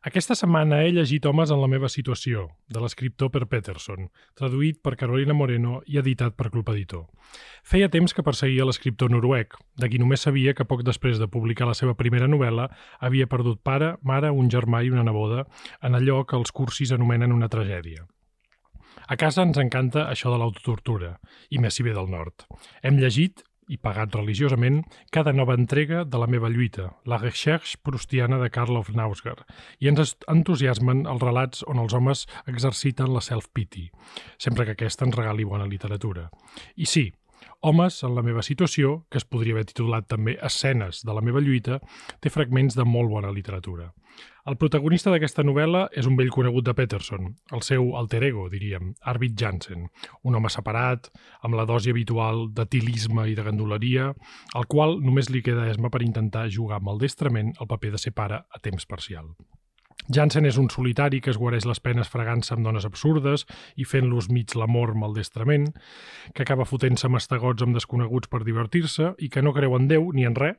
Aquesta setmana he llegit Homes en la meva situació, de l'escriptor Per Peterson, traduït per Carolina Moreno i editat per Club Editor. Feia temps que perseguia l'escriptor noruec, de qui només sabia que poc després de publicar la seva primera novel·la havia perdut pare, mare, un germà i una neboda en allò que els cursis anomenen una tragèdia. A casa ens encanta això de l'autotortura, i més si ve del nord. Hem llegit i pagat religiosament cada nova entrega de la meva lluita, la recherche prustiana de Karlov Nausgar, i ens entusiasmen els relats on els homes exerciten la self-pity, sempre que aquesta ens regali bona literatura. I sí, Homes en la meva situació, que es podria haver titulat també Escenes de la meva lluita, té fragments de molt bona literatura. El protagonista d'aquesta novel·la és un vell conegut de Peterson, el seu alter ego, diríem, Arvid Jansen, un home separat, amb la dosi habitual de tilisme i de gandoleria, al qual només li queda esma per intentar jugar maldestrament el paper de ser pare a temps parcial. Jansen és un solitari que es guareix les penes fregant-se amb dones absurdes i fent-los mig l'amor maldestrament, que acaba fotent-se mastegots amb desconeguts per divertir-se i que no creu en Déu ni en res,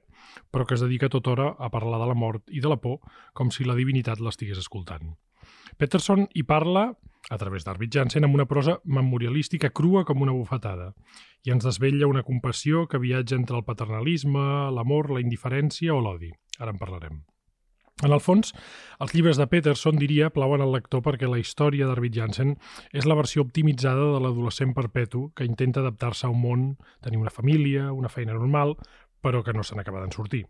però que es dedica tota hora a parlar de la mort i de la por com si la divinitat l'estigués escoltant. Peterson hi parla, a través d'Arvid Jansen, amb una prosa memorialística crua com una bufetada, i ens desvetlla una compassió que viatja entre el paternalisme, l'amor, la indiferència o l'odi. Ara en parlarem. En el fons, els llibres de Peterson, diria, plauen al lector perquè la història d'Arvid Jansen és la versió optimitzada de l'adolescent perpetu que intenta adaptar-se a un món, tenir una família, una feina normal, però que no se n'acaba d'en sortir,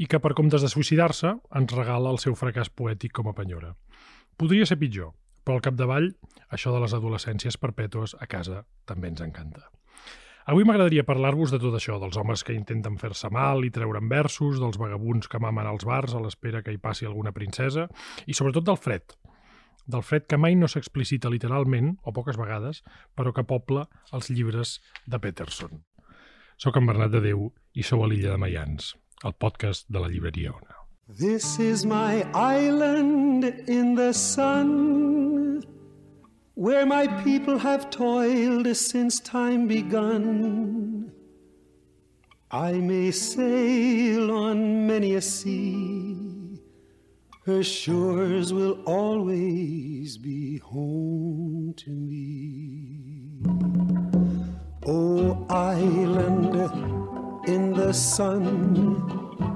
i que per comptes de suïcidar-se ens regala el seu fracàs poètic com a penyora. Podria ser pitjor, però al capdavall, això de les adolescències perpètues a casa també ens encanta. Avui m'agradaria parlar-vos de tot això, dels homes que intenten fer-se mal i treure'n versos, dels vagabunds que mamen als bars a l'espera que hi passi alguna princesa, i sobretot del fred, del fred que mai no s'explicita literalment, o poques vegades, però que pobla els llibres de Peterson. Soc en Bernat de Déu i sou a l'illa de Mayans, el podcast de la llibreria Ona. This is my island in the sun where my people have toiled since time begun. I may sail on many a sea, her shores will always be home to me. Oh, island in the sun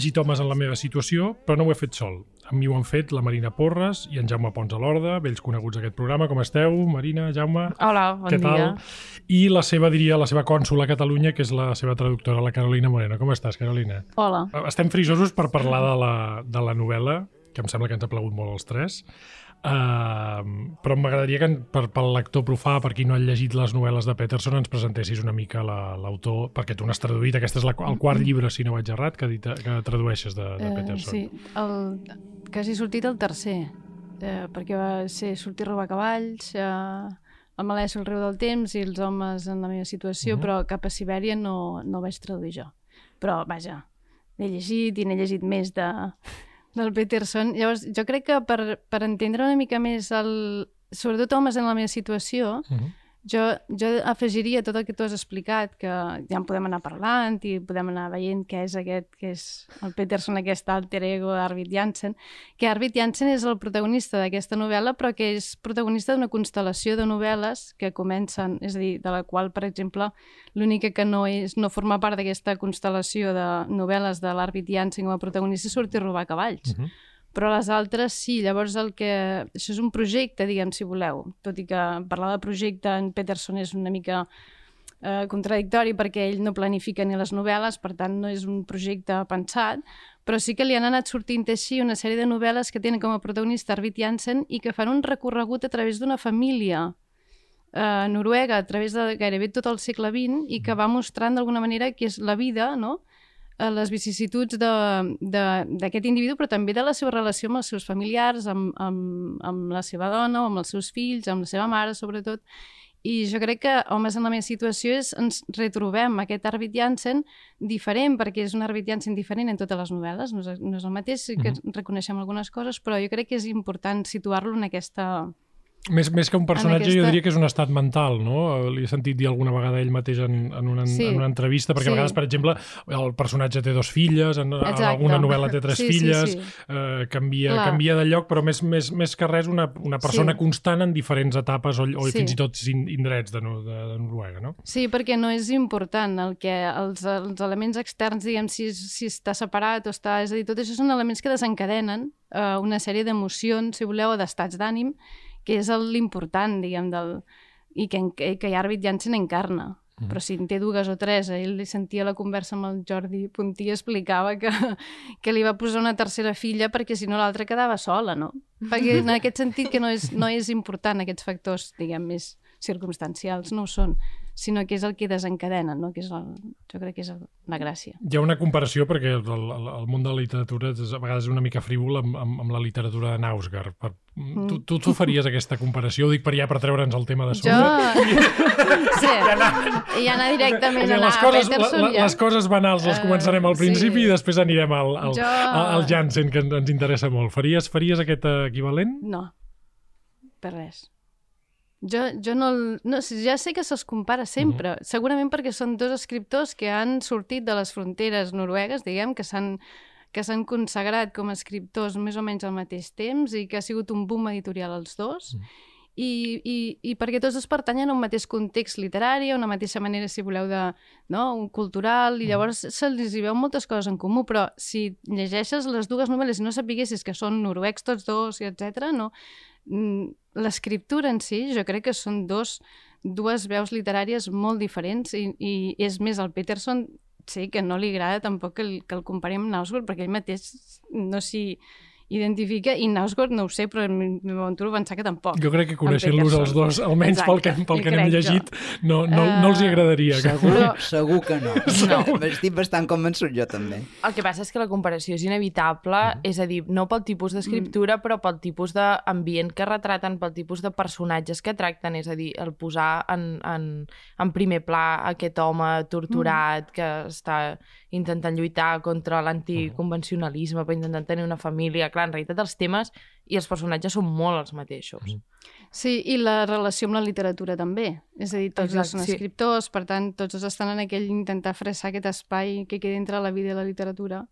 Llegit homes en la meva situació, però no ho he fet sol. Amb mi ho han fet la Marina Porres i en Jaume Pons a l'Horda, vells coneguts d'aquest programa. Com esteu, Marina, Jaume? Hola, bon Què dia. Tal? I la seva, diria, la seva cònsula a Catalunya, que és la seva traductora, la Carolina Moreno. Com estàs, Carolina? Hola. Estem frisosos per parlar de la, de la novel·la, que em sembla que ens ha plagut molt els tres. Uh, però m'agradaria que per, pel lector profà, per qui no ha llegit les novel·les de Peterson, ens presentessis una mica l'autor, la, perquè tu n'has traduït, aquest és la, el quart llibre, si no vaig errat, que, dit, que tradueixes de, de Peterson. Uh, sí, el, quasi sortit el tercer, uh, perquè va ser sortir a robar cavalls, uh, el Malès el riu del temps i els homes en la meva situació, uh -huh. però cap a Sibèria no, no vaig traduir jo. Però, vaja, l'he llegit i n'he llegit més de del Peterson. Llavors, jo crec que per, per entendre una mica més el... Sobretot homes en la meva situació, uh -huh. Jo, jo afegiria tot el que tu has explicat, que ja en podem anar parlant i podem anar veient què és aquest, que és el Peterson, aquest alter ego d'Arvid Janssen, que Arvid Janssen és el protagonista d'aquesta novel·la, però que és protagonista d'una constel·lació de novel·les que comencen, és a dir, de la qual, per exemple, l'única que no és no forma part d'aquesta constel·lació de novel·les de l'Arvid Janssen com a protagonista és sortir a robar cavalls. Uh -huh però les altres sí, llavors el que... Això és un projecte, diguem, si voleu, tot i que parlar de projecte en Peterson és una mica eh, contradictori perquè ell no planifica ni les novel·les, per tant no és un projecte pensat, però sí que li han anat sortint així una sèrie de novel·les que tenen com a protagonista Arvid Janssen i que fan un recorregut a través d'una família eh, noruega a través de gairebé tot el segle XX i que va mostrant d'alguna manera que és la vida, no?, les vicissituds d'aquest individu, però també de la seva relació amb els seus familiars, amb, amb, amb la seva dona amb els seus fills, amb la seva mare, sobretot, I jo crec que Homes en la meva situació és ens retrobem aquest Arvid Janssen diferent, perquè és un Arvid Janssen diferent en totes les novel·les, no és, no és el mateix, sí que Mhm. reconeixem algunes coses, però jo crec que és important situar-lo en aquesta... Més, més que un personatge, aquesta- jo diria que és un estat mental, no? Li he sentit dir alguna vegada ell mateix en, en, una, Sí. en una entrevista, perquè Sí. a vegades, per exemple, el personatge té dos filles, en, en alguna novel·la té tres Sí, sí, filles, sí. Eh, canvia, Clar. canvia de lloc, però més, més, més que res una, una persona Sí. constant en diferents etapes o, o Sí. fins i tot in- indrets de, de, de Noruega, no? Sí, perquè no és important el que els, els elements externs, diguem, si, si està separat o està... És a dir, tot això són elements que desencadenen eh, una sèrie d'emocions, si voleu, o d'estats d'ànim, que és l'important, diguem, del, i que, que, Arvid Janssen encarna. Mhm. Però si en té dues o tres, ell li sentia la conversa amb el Jordi Puntí i explicava que, que li va posar una tercera filla perquè si no l'altra quedava sola, no? Perquè en aquest sentit que no és, no és important aquests factors, diguem, més circumstancials, no ho són, sinó que és el que desencadena, no? que és el, jo crec que és el, la gràcia. Hi ha una comparació perquè el, el, el món de la literatura és, a vegades és una mica frívol amb, amb, amb la literatura de Nausgard. Per, mm. tu, tu, tu faries aquesta comparació? Ho dic per ja per treure'ns el tema de Jo... sobre. sí, i anar directament És a dir, a anar les, coses, Peterson la, ja. les coses banals les Eh, començarem al sí. principi i després anirem al, al, Jo- al, Janssen, que ens, ens interessa molt. Faries, faries aquest eh, equivalent? No, per res. Jo, jo no, no... Ja sé que se'ls compara sempre, segurament perquè són dos escriptors que han sortit de les fronteres noruegues, diguem, que s'han que s'han consagrat com a escriptors més o menys al mateix temps i que ha sigut un boom editorial els dos. I, i, i perquè tots es pertanyen a un mateix context literari, a una mateixa manera, si voleu, de, no? un cultural, i llavors se'ls hi veu moltes coses en comú, però si llegeixes les dues novel·les i no sapiguessis que són noruecs tots dos, i etc, no? L'escriptura en si, jo crec que són dos, dues veus literàries molt diferents i, i és més, el Peterson sí que no li agrada tampoc que el, que el comparem amb Nausgård perquè ell mateix no s'hi identifica i Nausgård no ho sé, però m'aventuro a pensar que tampoc. Jo crec que coneixent-los els dos, almenys pel que, Exacte, pel que n'hem llegit, no, no, no els hi Eh, agradaria. que- Segur, Però- segur que no. no. Estic bastant convençut jo també. El que passa és que la comparació és inevitable, Mhm. és a dir, no pel tipus d'escriptura, però pel tipus d'ambient que retraten, pel tipus de personatges que tracten, és a dir, el posar en, en, en primer pla aquest home torturat que està intentant lluitar contra l'anticonvencionalisme, però intentant tenir una família. Clar, en realitat els temes i els personatges són molt els mateixos. Sí, i la relació amb la literatura també. És a dir, tots dos Exacte, són sí. escriptors, per tant, tots dos estan en aquell intentar fressar aquest espai que queda entre la vida i la literatura.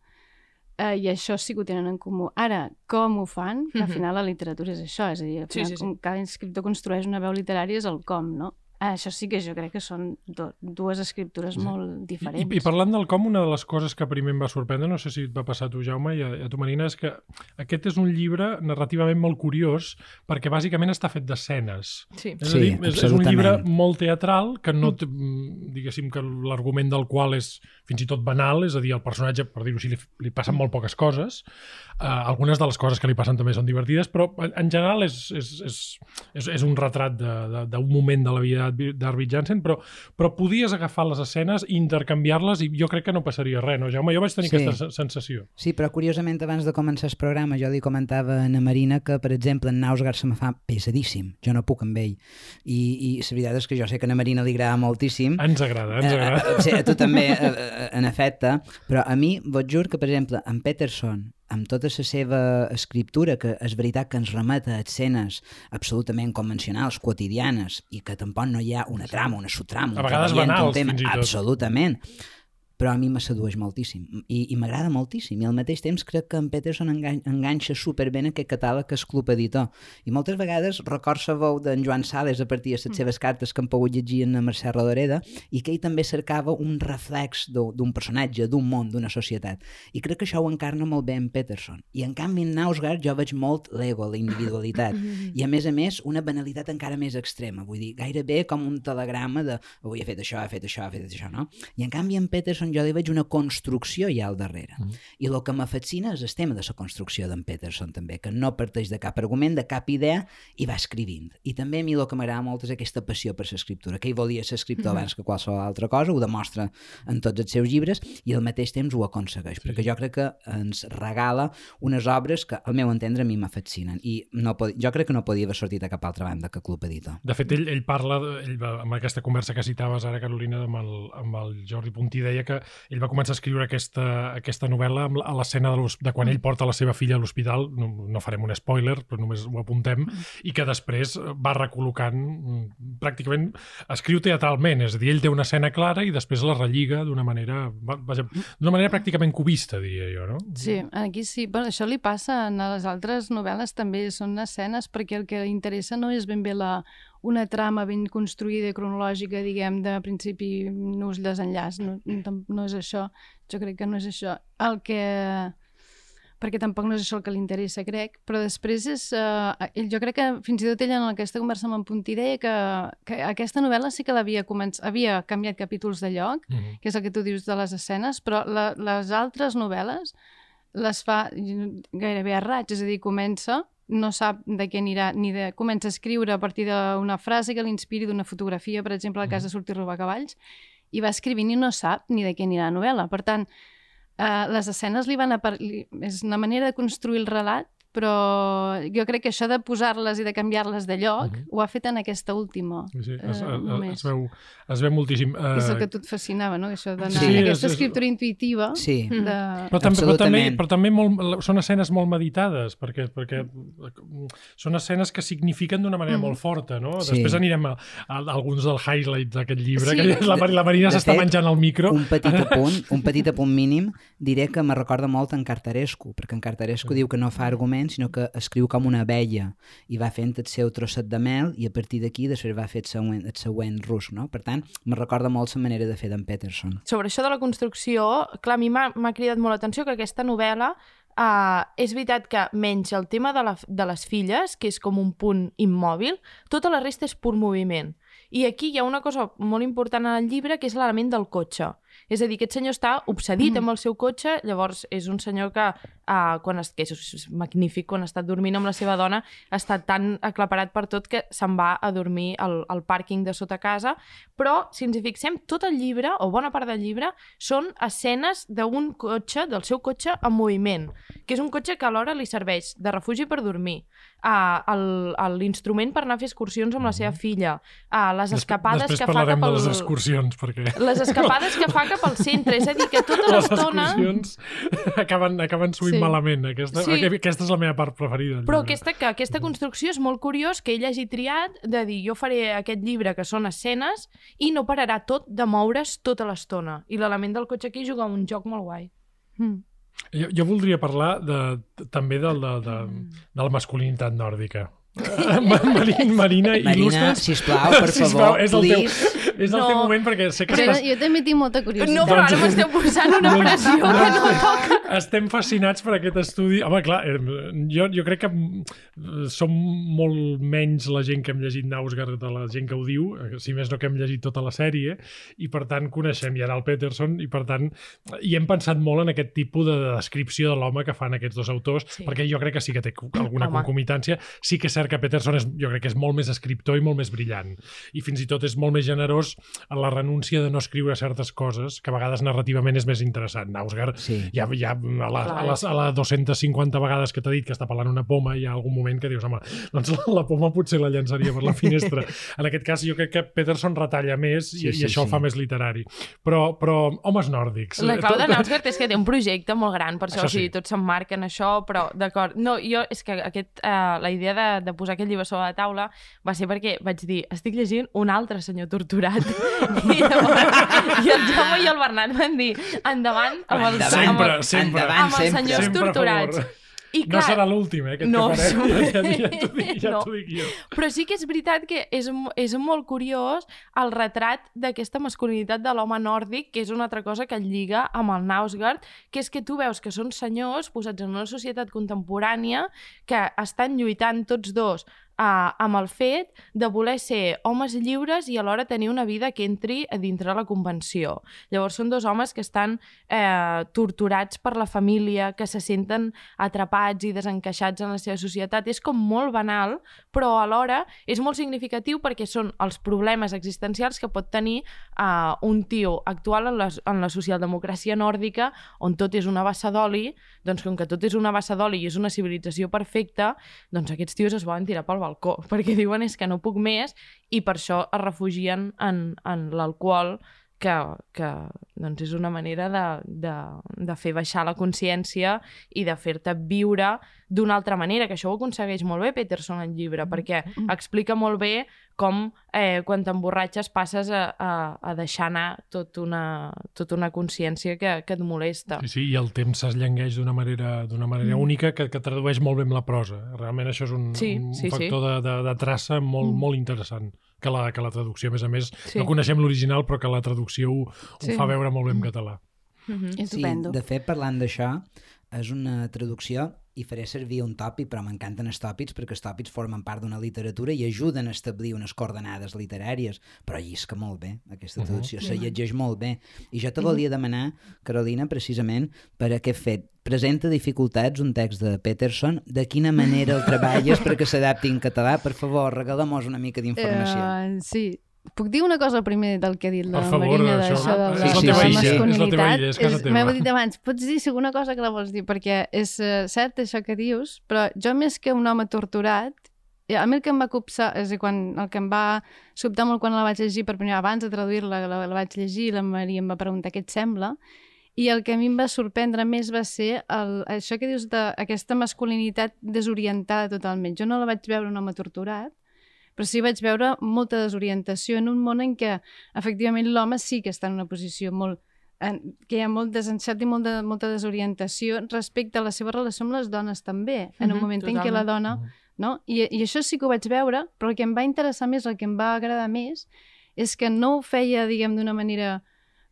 Eh, I això sí que ho tenen en comú. Ara, com ho fan? Que al Mhm. final la literatura és això, és a dir, al Sí, final, sí, sí. com cada escriptor construeix una veu literària és el com, no? Ah, això sí que jo crec que són do, dues escriptures molt I, diferents. I parlant del com, una de les coses que primer em va sorprendre, no sé si et va passar a tu, Jaume, i a, i a tu, Marina, és que aquest és un llibre narrativament molt curiós perquè bàsicament està fet d'escenes. Sí. És Sí, a dir, és, és un llibre molt teatral que no, té, mm, diguéssim que l'argument del qual és fins i tot banal, és a dir, el personatge, per dir-ho així, li, li passen molt poques coses. Uh, algunes de les coses que li passen també són divertides, però en, en general és, és, és, és, és un retrat de- de- d'un moment de la vida d'Arvid Janssen, però, però podies agafar les escenes i intercanviar-les i jo crec que no passaria res, no, Jaume? Jo vaig tenir Sí. aquesta se- sensació. Sí, però curiosament abans de començar el programa jo li comentava a na Marina que, per exemple, en Nausgard se me fa pesadíssim. Jo no puc amb ell. I, i la veritat és que jo sé que a na Marina li agrada moltíssim. Ens agrada, ens Eh, agrada. eh, sí, a tu també, eh, eh, en efecte, però a mi vos jur que, per exemple, en Peterson, amb tota la seva escriptura, que és veritat que ens remeta a escenes absolutament convencionals, quotidianes, i que tampoc no hi ha una trama, una subtrama, un A vegades banals, tema, fins i tot. absolutament però a mi me sedueix moltíssim. I, i m'agrada moltíssim. I al mateix temps crec que en Peterson engan enganxa superben aquest catàleg que és Club Editor. I moltes vegades record la veu d'en Joan Sales a partir de les seves cartes que han pogut llegir en Mercè Rodoreda i que ell també cercava un reflex d'u- d'un personatge, d'un món, d'una societat. I crec que això ho encarna molt bé en Peterson. I en canvi en Nausgard jo veig molt l'ego, la individualitat. I a més a més una banalitat encara més extrema. Vull dir, gairebé com un telegrama de avui he fet això, he fet això, he fet això, no? I en canvi en Peterson Peterson jo li veig una construcció ja al darrere. Mm. I el que me fascina és el tema de la construcció d'en Peterson també, que no parteix de cap argument, de cap idea, i va escrivint. I també a mi el que m'agrada molt és aquesta passió per l'escriptura, que ell volia ser escriptor Mhm. abans que qualsevol altra cosa, ho demostra en tots els seus llibres, i al mateix temps ho aconsegueix, Sí. perquè jo crec que ens regala unes obres que, al meu entendre, a mi me fascinen. I no pod... jo crec que no podia haver sortit a cap altra banda que Club Editor. De fet, ell, ell parla, ell amb aquesta conversa que citaves ara, Carolina, amb el, amb el Jordi Puntí, deia que ell va començar a escriure aquesta, aquesta novel·la amb a l'escena de, de quan ell porta la seva filla a l'hospital, no, no farem un spoiler, però només ho apuntem, i que després va recol·locant mm, pràcticament, escriu teatralment, és a dir, ell té una escena clara i després la relliga d'una manera, d'una manera pràcticament cubista, diria jo, no? Sí, aquí sí. Bueno, això li passa en les altres novel·les també, són escenes perquè el que interessa no és ben bé la, una trama ben construïda i cronològica, diguem, de principi nus desenllaç, no, no, no és això. Jo crec que no és això. El que perquè tampoc no és això el que li interessa, crec, però després és... Uh, ell, jo crec que fins i tot ella en aquesta conversa amb en Puntí deia que, que aquesta novel·la sí que l'havia començ... havia canviat capítols de lloc, Mm -hmm. que és el que tu dius de les escenes, però la, les altres novel·les les fa gairebé a raig, és a dir, comença, no sap de què anirà, ni de... comença a escriure a partir d'una frase que l'inspiri d'una fotografia, per exemple, a casa Mhm. sortir a robar cavalls, i va escrivint i no sap ni de què anirà la novel·la. Per tant, eh, les escenes li van a... És una manera de construir el relat, però jo crec que això de posar-les i de canviar-les de lloc Mhm. ho ha fet en aquesta última. Sí, sí, es, Eh, es, es, veu, es veu moltíssim. Uh... És el que a tu et fascinava, no? Això d'anar Sí, és- aquesta és- escriptura intuïtiva Sí. de... Però també, però també, però també molt, són escenes molt meditades, perquè, perquè són escenes que signifiquen d'una manera Mm. molt forta, no? Sí. Després anirem a, a, a alguns dels highlights d'aquest llibre, Sí. que la, Mari- la Marina s'està menjant el micro. Un petit apunt, un petit apunt mínim, diré que me recorda molt en Cartarescu, perquè en Cartarescu diu que no fa arguments, sinó que escriu com una abella i va fent el seu trosset de mel i a partir d'aquí després va fer el següent, el següent rusc, no? Per tant, me recorda molt la manera de fer d'en Peterson. sobre això de la construcció, clar, a mi m'ha cridat molt l'atenció que aquesta novel·la Uh, és veritat que menys el tema de, la, de les filles, que és com un punt immòbil, tota la resta és pur moviment. I aquí hi ha una cosa molt important en el llibre, que és l'element del cotxe. És a dir, aquest senyor està obsedit Mm. amb el seu cotxe, llavors és un senyor que, uh, quan es, que és, magnífic, quan ha estat dormint amb la seva dona, estat tan aclaparat per tot que se'n va a dormir al, al pàrquing de sota casa, però si ens hi fixem, tot el llibre, o bona part del llibre, són escenes d'un cotxe, del seu cotxe en moviment, que és un cotxe que alhora li serveix de refugi per dormir, uh, l'instrument per anar a fer excursions amb la seva filla, uh, les escapades Després que fa parlarem cap de al... les excursions, perquè Les escapades que fa cap al centre, és a dir, que tota les l'estona... excursions acaben, acaben suint Sí. malament. Aquesta, Sí. aquesta és la meva part preferida. Però llibre. aquesta, que aquesta construcció és molt curiós que ell hagi triat de dir jo faré aquest llibre que són escenes i no pararà tot de moure's tota l'estona. I l'element del cotxe aquí juga un joc molt guai. Mm. Jo, jo voldria parlar de, també del, de, de, de la masculinitat nòrdica. Marina, Marina, Marina, il·lustres? sisplau, per Sisplau, favor, és el teu, és el No. teu moment perquè sé que Però estàs... jo també tinc molta curiositat. No, però ara Doncs- m'esteu posant una Doncs- pressió que no toca. Estem fascinats per aquest estudi. Home, clar, eh, jo, jo crec que mm, som molt menys la gent que hem llegit Nausgard de la gent que ho diu, eh, si més no que hem llegit tota la sèrie, i per tant coneixem ja el Peterson, i per tant hi hem pensat molt en aquest tipus de descripció de l'home que fan aquests dos autors, Sí. perquè jo crec que sí que té alguna Home. concomitància. Sí que és cert que Peterson és, jo crec que és molt més escriptor i molt més brillant, i fins i tot és molt més generós en la renúncia de no escriure certes coses, que a vegades narrativament és més interessant. Nausgard Sí. ja, ja a, la, a, les, a les 250 vegades que t'ha dit que està parlant una poma, hi ha algun moment que dius, home, doncs la, la poma potser la llançaria per la finestra. En aquest cas, jo crec que Peterson retalla més i, Sí, sí, i això sí. fa més literari. Però, però homes nòrdics... La clau de Nausgard és que té un projecte molt gran, per això, Això o sigui, sí. tots s'emmarca en això, però d'acord. No, jo, és que aquest, uh, la idea de, de posar aquest llibre sobre la taula va ser perquè vaig dir, estic llegint un altre senyor torturat. I, llavors, I el Jaume i el Bernat van dir, endavant amb els, Endavant. amb, Sempre, el, sempre. Endavant, amb els sempre. senyors Sempre torturats. favor. I No serà l'últim, eh, aquest No, que farem. sí. Ja, ja, ja t'ho dic, ja No. dic jo. Però sí que és veritat que és, és molt curiós el retrat d'aquesta masculinitat de l'home nòrdic, que és una altra cosa que el lliga amb el Nausgard, que és que tu veus que són senyors posats en una societat contemporània que estan lluitant tots dos uh, amb el fet de voler ser homes lliures i alhora tenir una vida que entri a dintre la convenció. Llavors són dos homes que estan eh, torturats per la família, que se senten atrapats i desencaixats en la seva societat. És com molt banal, però alhora és molt significatiu perquè són els problemes existencials que pot tenir uh, un tio actual en la, en la socialdemocràcia nòrdica on tot és una bassa d'oli, doncs com que tot és una bassa d'oli i és una civilització perfecta, doncs aquests tios es volen tirar pel perquè diuen és que no puc més i per això es refugien en, en l'alcohol que, que doncs és una manera de, de, de fer baixar la consciència i de fer-te viure d'una altra manera, que això ho aconsegueix molt bé Peterson en llibre, Mm. perquè explica molt bé com eh, quan t'emborratxes passes a, a, a deixar anar tot una, tota una consciència que, que et molesta. Sí, sí, i el temps s'esllengueix d'una manera, d'una manera Mm. única que, que tradueix molt bé amb la prosa. Realment això és un, Sí, un sí, sí. factor de, de, de traça molt, Mm. molt interessant que la, que la traducció. A més a més, Sí. no coneixem l'original, però que la traducció ho, ho Sí. fa veure molt bé en català. Mhm. Estupendo. Sí, de fet, parlant d'això, és una traducció i faré servir un tòpic, però m'encanten els tòpics perquè els tòpics formen part d'una literatura i ajuden a establir unes coordenades literàries, però llisca molt bé aquesta Mhm. traducció, se llegeix molt bé. I jo te volia demanar, Carolina, precisament per aquest fet. Presenta dificultats un text de Peterson, de quina manera el treballes perquè s'adapti en català? Per favor, regala'm una mica d'informació. Uh, sí. Puc dir una cosa primer del que ha dit la favor, Marina això- d'això de la, de teva la teva masculinitat? casa teva. M'heu dit abans, pots dir segona cosa que la vols dir, perquè és uh, cert això que dius, però jo més que un home torturat, eh, a mi el que em va copsar, és a dir, quan, el que em va sobtar molt quan la vaig llegir per primer abans de traduir-la, la, la vaig llegir i la Maria em va preguntar què et sembla, i el que a mi em va sorprendre més va ser el, això que dius d'aquesta masculinitat desorientada totalment. Jo no la vaig veure un home torturat, però sí vaig veure molta desorientació en un món en què efectivament l'home sí que està en una posició molt en, que hi ha molt desencert i molta, molta desorientació respecte a la seva relació amb les dones també, en un Mhm, moment en què la totalment. dona... No? I, I això sí que ho vaig veure, però el que em va interessar més, el que em va agradar més, és que no ho feia, diguem, d'una manera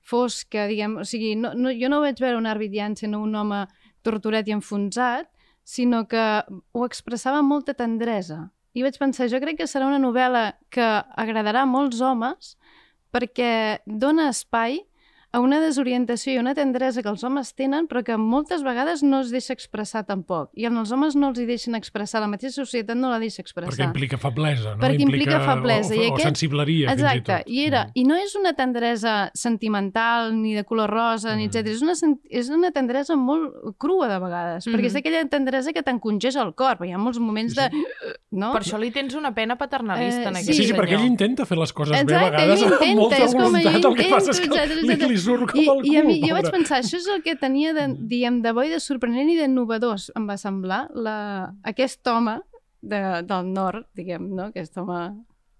fosca, diguem, o sigui, no, no, jo no vaig veure un àrbit Jansen o un home torturat i enfonsat, sinó que ho expressava amb molta tendresa. I vaig pensar, jo crec que serà una novel·la que agradarà a molts homes perquè dona espai a una desorientació i una tendresa que els homes tenen, però que moltes vegades no es deixa expressar tampoc. I als homes no els hi deixen expressar, la mateixa societat no la deixa expressar. Perquè implica feblesa, no? Perquè implica feblesa, O, i o, aquest- o sensibleria, Exacte, fins i tot. i, era, Mm. i no és una tendresa sentimental, ni de color rosa, ni Mm. etc. És, una, sen- és una tendresa molt crua de vegades, perquè Mhm. és aquella tendresa que t'encongeix el cor, hi ha molts moments de... No? Per això li tens una pena paternalista Eh, en Sí, aquest sí, sí, senyor. perquè ell intenta fer les coses Exacte, bé a vegades ell amb intenta, molta és com, voluntat, el que passa és que li, etcètera. Li surt com I, el cul, i a mi, jo vaig pensar, això és el que tenia de, diguem, de bo i de sorprenent i de innovadors, em va semblar, la, aquest home de, del nord, diguem, no? Aquest home,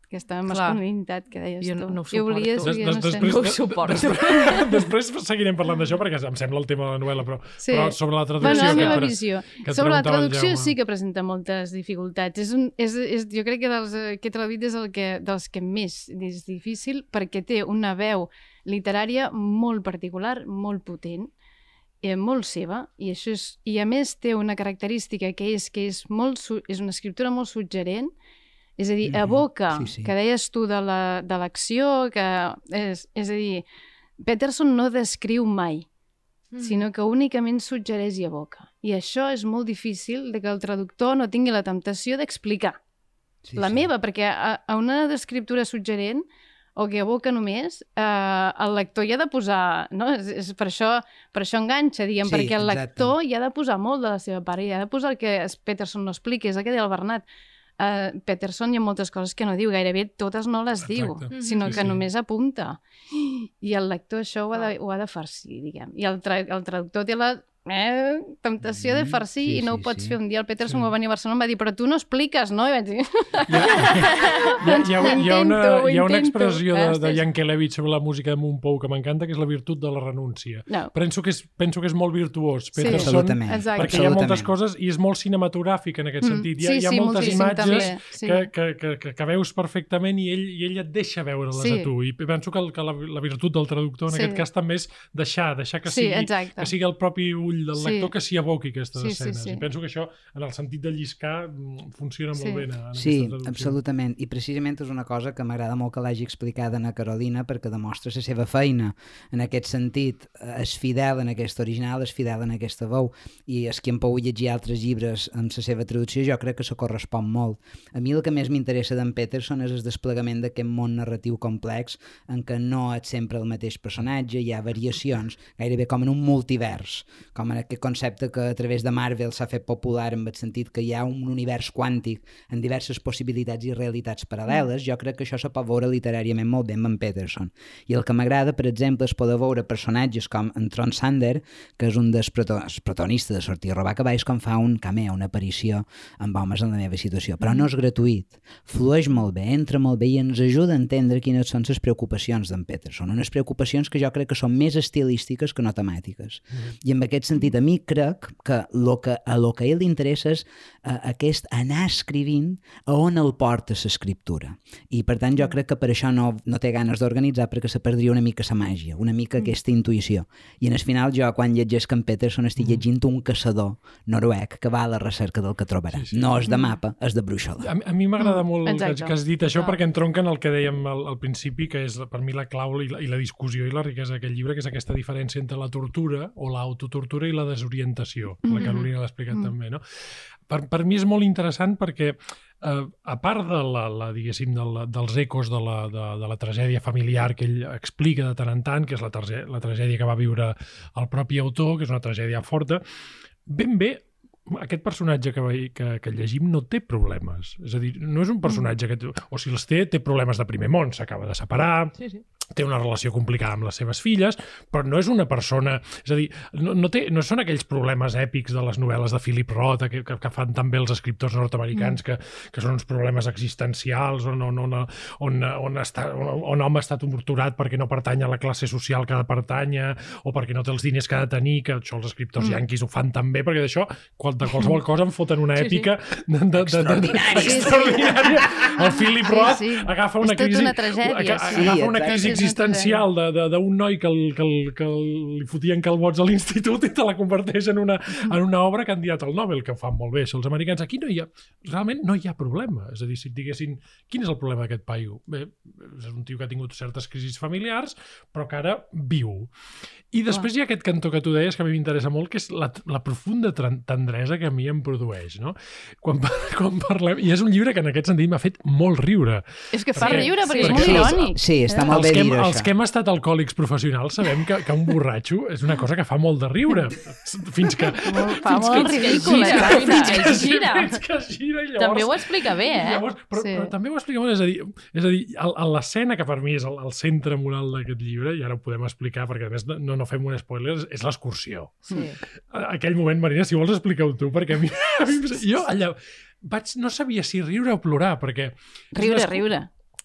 aquesta masculinitat que deies Jo tu. no- no ho suporto. jo Des- no des- sé. després- No ho suporto. Després, després seguirem parlant d'això perquè em sembla el tema de la novel·la, però, Sí. però sobre la traducció... Bueno, la meva visió. que Sobre la traducció sí que presenta moltes dificultats. És un, és, és, jo crec que dels eh, que he traduït és el que, dels que més és difícil perquè té una veu literària molt particular, molt potent, eh, molt seva, i, això és, i a més té una característica que és que és, molt, és una escriptura molt suggerent, és a dir, Mhm, evoca, sí, sí. que deies tu de la- de l'acció, que és, és a dir, Peterson no descriu mai, Mm. sinó que únicament suggereix i evoca. I això és molt difícil de que el traductor no tingui la temptació d'explicar. Sí, la sí. meva, perquè a, a una descriptura suggerent o que evoca només, eh, el lector hi ha de posar... No? És, és per, això, per això enganxa, diguem, Sí, perquè el exacte. lector hi ha de posar molt de la seva part, hi ha de posar el que es- Peterson no explica, és el que deia el Bernat. Uh, Peterson hi ha moltes coses que no diu, gairebé totes no les diu, Exacte. sinó Sí, que sí. només apunta. I el lector això ho ha de, ho ha de farcir, diguem. I el, tra el traductor té la eh, temptació de Mm, farcir sí, i no sí, ho pots sí. fer un dia. El Peterson Sí. sí. va venir a Barcelona i em va dir però tu no expliques, no? I vaig dir, Hi ha, hi, ha, hi, ha, una, hi ha una intento, expressió de, de. Yankelevich sobre la música de Montpou que m'encanta, que és la virtut de la renúncia. no. Penso que és, penso que és molt virtuós. Sí. Peterson, Absolutament. Exacte. perquè hi ha moltes Absolutament. coses i és molt cinematogràfic en aquest Mm, sentit. Hi ha, sí, hi ha sí, moltes imatges sí. que, que, que, que, que veus perfectament i ell, i ell et deixa veure-les Sí. a tu. I penso que, el, que la, la virtut del traductor en Sí. aquest cas també és deixar, deixar que, Sí, sigui, exacte. que sigui el propi ull l'ull del Sí. lector que s'hi aboqui aquestes Sí, sí, escenes. sí. I penso que això, en el sentit de lliscar, mm, funciona Sí. molt bé en, en Sí, aquesta traducció. absolutament. I precisament és una cosa que m'agrada molt que l'hagi explicada a Carolina perquè demostra la seva feina. En aquest sentit, és fidel en aquest original, és fidel en aquesta veu i és qui em pou llegir altres llibres amb la seva traducció jo crec que se correspon molt. A mi el que més m'interessa d'en Peterson és el desplegament d'aquest món narratiu complex en què no és sempre el mateix personatge, hi ha variacions, gairebé com en un multivers, com en aquest concepte que a través de Marvel s'ha fet popular en el sentit que hi ha un univers quàntic en diverses possibilitats i realitats paral·leles, jo crec que això se pot veure literàriament molt bé amb en Peterson. I el que m'agrada, per exemple, és poder veure personatges com en Tron Sander, que és un dels protagonistes de Sortir a robar cavalls, com fa un cameo, una aparició amb homes en la meva situació. Però no és gratuït. Flueix molt bé, entra molt bé i ens ajuda a entendre quines són les preocupacions d'en Peterson. Unes preocupacions que jo crec que són més estilístiques que no temàtiques. I en aquest sentit, a mi crec que, lo que a lo que a ell li interessa és uh, aquest anar escrivint a on el porta l'escriptura. I per tant jo crec que per això no, no té ganes d'organitzar perquè se perdria una mica la màgia, una mica aquesta intuïció. I en el final jo quan llegeix en Peterson estic llegint un caçador noruec que va a la recerca del que trobarà. Sí, sí. No és de mapa, és de bruixola. A, mi- a mi m'agrada Mm, molt que, exacte. que has dit això Clar. perquè entronca en el que dèiem al, al principi, que és per mi la clau i la, i la discussió i la riquesa d'aquest llibre, que és aquesta diferència entre la tortura o l'autotortura i la desorientació. La Mhm. Carolina l'ha explicat Mhm. també, no? Per, per mi és molt interessant perquè eh, a part de la, la, diguéssim, de la, dels ecos de la, de, de la tragèdia familiar que ell explica de tant en tant, que és la, la tragèdia que va viure el propi autor, que és una tragèdia forta, ben bé aquest personatge que, que, que llegim no té problemes. És a dir, no és un personatge que... O si els té, té problemes de primer món. S'acaba de separar, Sí, sí. Té una relació complicada amb les seves filles, però no és una persona... És a dir, no, no, té, no són aquells problemes èpics de les novel·les de Philip Roth que, que, que fan també els escriptors nord-americans, mm. que, que són uns problemes existencials on, on, on, on, on, està, on, on home està torturat perquè no pertany a la classe social que ha de pertànyer o perquè no té els diners que ha de tenir, que això els escriptors mm. yanquis ho fan també, perquè d'això, qual- de qualsevol cosa en foten una Sí, sí. èpica de, de, de, de, de, Extraordinària. Sí, sí. El Philip Sí, Roth sí. agafa una És tota crisi... una tragèdia, aga- sí. Agafa una crisi Sí, existencial de- de- d'un noi que, el, que, el, que el, li fotien calbots a l'institut i te la converteix en una, en una obra candidat al Nobel, que ho fan molt bé això, els americans. Aquí no hi ha, realment no hi ha problema. És a dir, si et diguessin, quin és el problema d'aquest paio? Bé, és un tio que ha tingut certes crisis familiars, però que ara viu. I després hi ha aquest cantó que tu deies que a mi m'interessa molt, que és la, la profunda tendresa que a mi em produeix, no? Quan, quan parlem... I és un llibre que en aquest sentit m'ha fet molt riure. És que fa Perquè- riure, perquè sí, és molt irònic. Sí, està molt els bé que, hem, dir-ho, els això. que hem estat alcohòlics professionals sabem que, que un borratxo és una cosa que fa molt de riure. Fins que... Fa fins molt que- ridícul, gira, exacte. fins que gira. Fins que gira i llavors... També ho explica bé, eh? Llavors, però, Sí. però també ho explica molt, és a dir, és a dir l'escena que per mi és el, el centre moral d'aquest llibre, i ara ho podem explicar perquè a més no, no fem un spoiler, és l'excursió. Sí. Aquell moment, Marina, si vols explicar-ho tu, perquè a mi, a mi jo allà vaig, no sabia si riure o plorar, perquè... Riure, riure.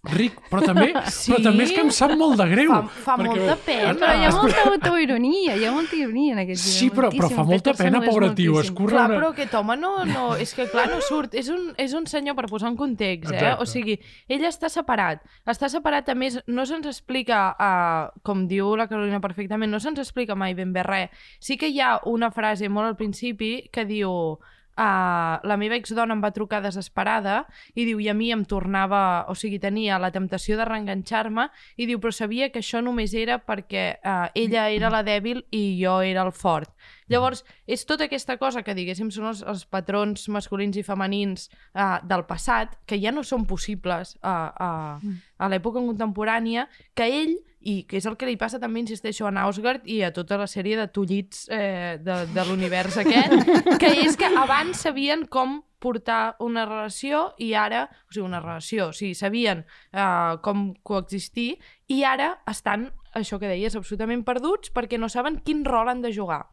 Ric, però també, Sí? però també és que em sap molt de greu. Fa, fa perquè- molta pena. Però hi ha molta autoironia, hi ha molta ironia en aquest llibre. Sí, però, però fa molta pena, pobre tio, moltíssim. escurra Clar, una... però aquest home no, no... És que, clar, no surt. És un, és un senyor, per posar en context, eh? Exacte. O sigui, ell està separat. Està separat, a més, no se'ns explica, uh, com diu la Carolina perfectament, no se'ns explica mai ben bé res. Sí que hi ha una frase molt al principi que diu... Uh, la meva exdona em va trucar desesperada i diu, i a mi em tornava, o sigui, tenia la temptació de reenganxar-me i diu, però sabia que això només era perquè uh, ella era la dèbil i jo era el fort. Llavors, és tota aquesta cosa que, diguéssim, són els, els patrons masculins i femenins uh, del passat, que ja no són possibles uh, uh, a l'època contemporània, que ell, i que és el que li passa també, insisteixo, a Nausgard i a tota la sèrie de tullits eh, de, de l'univers aquest, que és que abans sabien com portar una relació i ara, o sigui, una relació, o sigui, sabien uh, com coexistir i ara estan, això que deies, absolutament perduts perquè no saben quin rol han de jugar.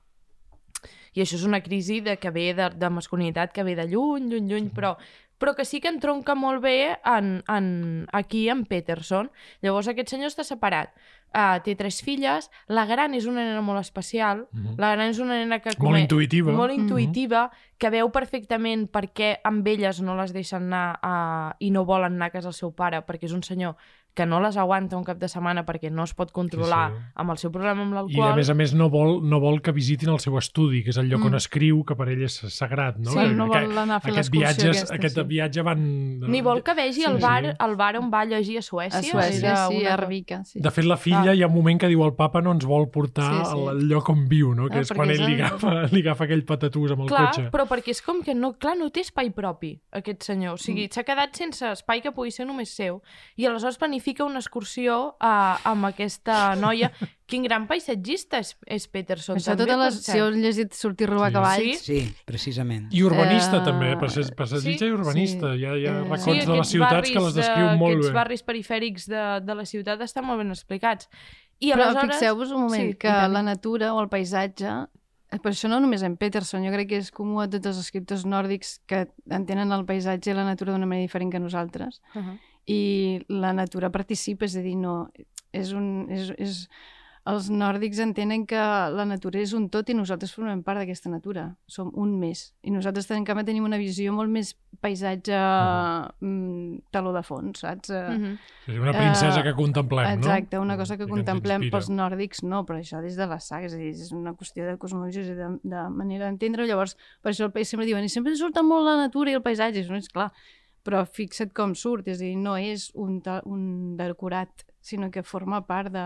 I això és una crisi de, que ve de, de masculinitat, que ve de lluny, lluny, lluny, però, però que sí que entronca molt bé en, en, aquí en Peterson. Llavors aquest senyor està separat. Uh, té tres filles, la gran és una nena molt especial, Mhm. la gran és una nena que... Molt intuïtiva. Molt Mhm. intuïtiva, que veu perfectament per què amb elles no les deixen anar uh, i no volen anar a casa del seu pare, perquè és un senyor que no les aguanta un cap de setmana perquè no es pot controlar Sí, sí. amb el seu problema amb I l'alcohol. a més a més no vol, no vol que visitin el seu estudi, que és el lloc on Mm. escriu, que per ell és sagrat, no? Sí, Que- no vol anar a fer aquest l'excursió viatge, aquesta, aquest sí. viatge van... Ni vol que vegi el Sí, bar, sí. el bar on va llegir a Suècia. A Suècia, Era sí, una a Arbica, sí. De fet, la filla Ah. hi ha un moment que diu el papa no ens vol portar Sí, sí. al lloc on viu, no? Que Ah, és quan ell és li el- agafa, li agafa aquell patatús amb el Clar, cotxe. però perquè és com que no, clar, no té espai propi, aquest senyor. O sigui, Mm. s'ha quedat sense espai que pugui ser només seu. I aleshores planifica una excursió a, amb aquesta noia. Quin gran paisatgista és, és Peterson. Això també, totes les... Si heu llegit Sortir a robar Sí. cavalls, Sí, precisament. I urbanista, Eh, també, passatgista sí, i urbanista. Hi ha, hi ha Eh, racons Sí, de les aquests ciutats barris que les de- descriu molt Aquests bé. barris perifèrics de, de la ciutat estan molt ben explicats. I Però aleshores... fixeu-vos un moment Sí, sí, que tant. la natura o el paisatge, eh, per això no només en Peterson, jo crec que és comú a tots els escriptors nòrdics que entenen el paisatge i la natura d'una manera diferent que nosaltres. Uh -huh. I la natura participa, és a dir, no, és un, és, és, els nòrdics entenen que la natura és un tot i nosaltres formem part d'aquesta natura. Som un més. I nosaltres, en canvi, tenim una visió molt més paisatge mm, taló de fons, saps? Uh Uh -huh. És una princesa Eh, que contemplem, no? Exacte, una cosa que I ens contemplem pels nòrdics no, però això des de les sagues, és, a dir, és una qüestió de cosmologia i de, de manera d'entendre llavors per això el país sempre diuen, i sempre surten molt la natura i el paisatge, no és clar però fixa't com surt, és a dir, no és un, un decorat sinó que forma part de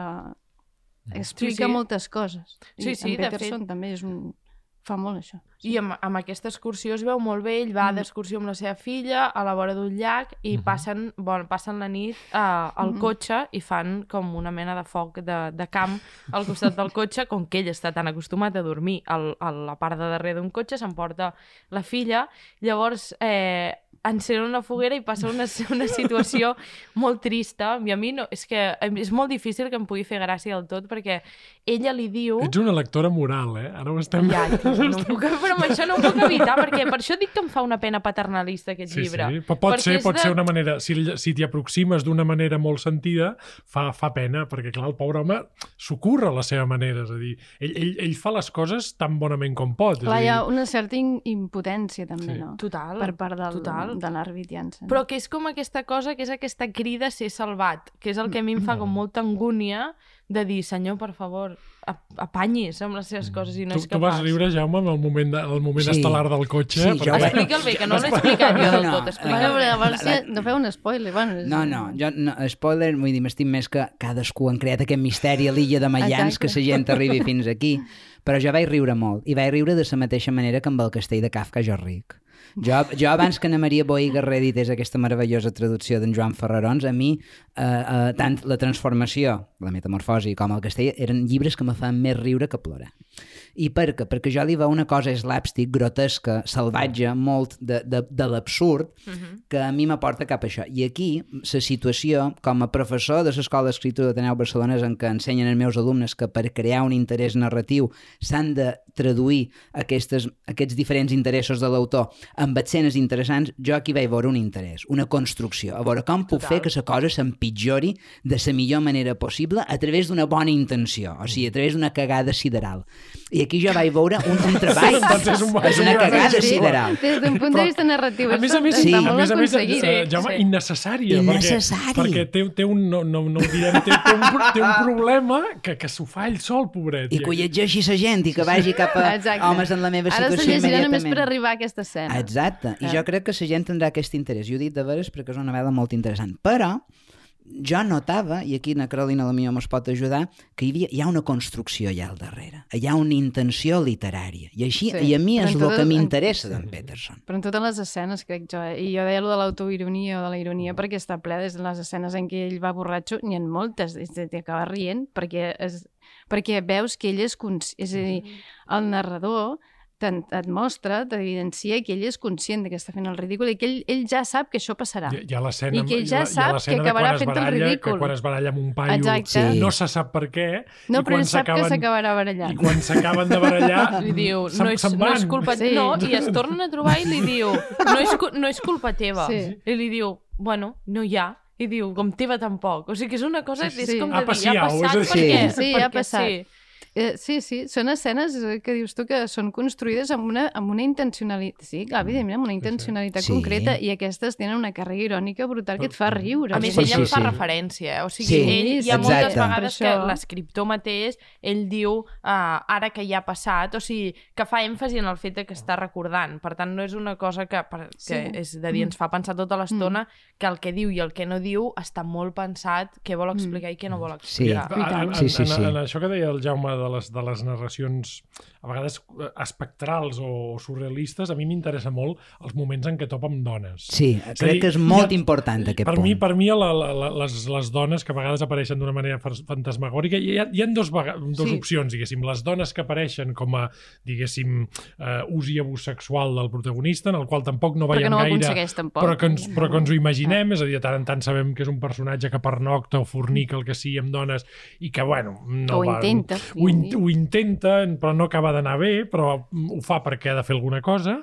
explica Sí, sí. moltes coses Sí, I sí, en de Peterson fet. també és un... fa molt això I amb, amb aquesta excursió es veu molt bé, ell va Mm. d'excursió amb la seva filla a la vora d'un llac i Mhm. passen, bon, passen la nit uh, al Mhm. cotxe i fan com una mena de foc de, de camp al costat del cotxe, com que ell està tan acostumat a dormir al, a la part de darrere d'un cotxe, s'emporta la filla, llavors eh, encenen una foguera i passa una, una situació molt trista, i a mi no, és que és molt difícil que em pugui fer gràcia del tot, perquè ella li diu... Ets una lectora moral, eh? Ara ho estem... Ja, tio, no ho puc, però amb això no ho puc evitar, perquè per això dic que em fa una pena paternalista aquest Sí, llibre. sí, però pot Perquè ser, és pot de- ser una manera... Si, si t'hi aproximes d'una manera molt sentida, fa, fa pena, perquè, clar, el pobre home s'ocorre a la seva manera, és a dir, ell, ell, ell fa les coses tan bonament com pot. clar, és hi ha dir, una certa impotència també, Sí. no? Total. per part del, total. de l'Arvid Janssen Però que és com aquesta cosa, que és aquesta crida a ser salvat, que és el que a mi em fa com molta angúnia de dir, senyor, per favor, apanyis amb les seves coses i no tu, és tu capaç. vas riure, Jaume, amb el moment, de, el moment Sí. estel·lar del cotxe. Sí, vaig- Explica'l bé, que no l'he explicat jo del No, tot. no, Explica Bueno, eh, però llavors la- ja no feu un spoiler. Bueno, és... No, no, jo, no, spoiler, vull dir, m'estim més que cadascú han creat aquest misteri a l'illa de Mayans Exacte. que la gent arribi fins aquí. Però jo vaig riure molt, i vaig riure de la mateixa manera que amb el castell de Kafka jo ric. Jo, jo abans que na Maria Boí Guerrer edités aquesta meravellosa traducció d'en Joan Ferrarons, a mi eh, eh, tant la transformació, la metamorfosi com el castell eren llibres que me fan més riure que plorar. I per què? Perquè jo li veu una cosa slapstick, grotesca, salvatge, molt de, de, de l'absurd, Mhm. que a mi m'aporta cap a això. I aquí, la situació, com a professor de l'Escola d'Escriptura d'Ateneu Barcelona, en què ensenyen els meus alumnes que per crear un interès narratiu s'han de traduir aquestes, aquests diferents interessos de l'autor amb escenes interessants, jo aquí vaig veure un interès, una construcció, a veure com puc Total. fer que la cosa s'empitjori de la millor manera possible a través d'una bona intenció, o sigui, a través d'una cagada sideral. I aquí jo vaig veure un, un treball... Doncs és un- és una cagada sí. sideral. Des d'un punt de vista narratiu, A més a més, sí, a més, a més, eh, Sí, Jaume, sí. innecessària. Innecessari. Perquè, perquè té, té un, no, no, no ho direm, té, té, un, té un problema que, que s'ho fa ell sol, pobret. I que ho llegeixi la gent i que vagi cap a Exacte. homes en la meva Ara se situació llegirà només immediatament. per arribar a aquesta escena. Exacte, i Ah. jo crec que la gent tindrà aquest interès. Jo ho dic de veres perquè és una novel·la molt interessant. Però jo notava, i aquí na Carolina la millor mos pot ajudar, que hi, havia, hi ha una construcció allà al darrere. Hi ha una intenció literària. I, així, Sí, i a mi és el que m'interessa d'en Peterson. Però en totes les escenes, crec jo, eh? i jo deia lo de l'autoironia o de la ironia perquè està ple des de les escenes en què ell va borratxo, n'hi ha moltes, és de t'acaba rient perquè, és, perquè veus que ell és és a dir, el narrador et mostra, t'evidencia que ell és conscient que està fent el ridícul i que ell, ell ja sap que això passarà. Hi, hi ha l'escena I que ell ja ha ha sap que acabarà fent el baralla, ridícul. Que quan es baralla amb un paio Exacte. Sí. no se sap per què. No, i però ell sap que s'acabarà barallant. I quan s'acaben de barallar, Li diu, no és, no és culpa... Sí. No, i es tornen a trobar i li diu, no és, no és culpa teva. Sí. I li diu, bueno, no hi ha. I diu, com teva tampoc. O sigui que és una cosa Sí, que és sí. com Ha de dir, ja passat, ha passat dir- perquè... Sí, sí, ha perquè passat. Sí. Eh, sí, sí, són escenes eh, que dius tu que són construïdes amb una, amb una intencionalitat, sí, clar, evidentment, amb una intencionalitat Sí. concreta i aquestes tenen una càrrega irònica brutal que et fa riure. A més, Sí, ell sí, en fa sí. referència, eh? o sigui, Sí, ell hi ha moltes exacte. vegades Per que això- l'escriptor mateix, ell diu, uh, ara que ja ha passat, o sigui, que fa èmfasi en el fet de que està recordant. Per tant, no és una cosa que, per, que Sí. és de dir, ens fa pensar tota l'estona que el que diu i el que no diu està molt pensat, què vol explicar i què no vol Sí. explicar. I tant. En, en, Sí, sí, sí. En, en això que deia el Jaume de les, de les narracions a vegades eh, espectrals o surrealistes, a mi m'interessa molt els moments en què topa amb dones. Sí, És crec dir, que és molt ha- important aquest per punt. Mi, per mi, la, la, les, les dones que a vegades apareixen d'una manera fantasmagòrica, hi ha, hi ha dos, dos Sí. opcions, diguéssim. Les dones que apareixen com a, diguéssim, uh, ús i abús sexual del protagonista, en el qual tampoc no veiem no gaire... tampoc. Però que, ens, però que ens ho imaginem, és a dir, de tant en tant sabem que és un personatge que pernocta o fornica el que sigui amb dones i que, bueno, no Ho va, intenta, Ho, in, sí. ho intenta, però no acaba d'anar bé, però ho fa perquè ha de fer alguna cosa.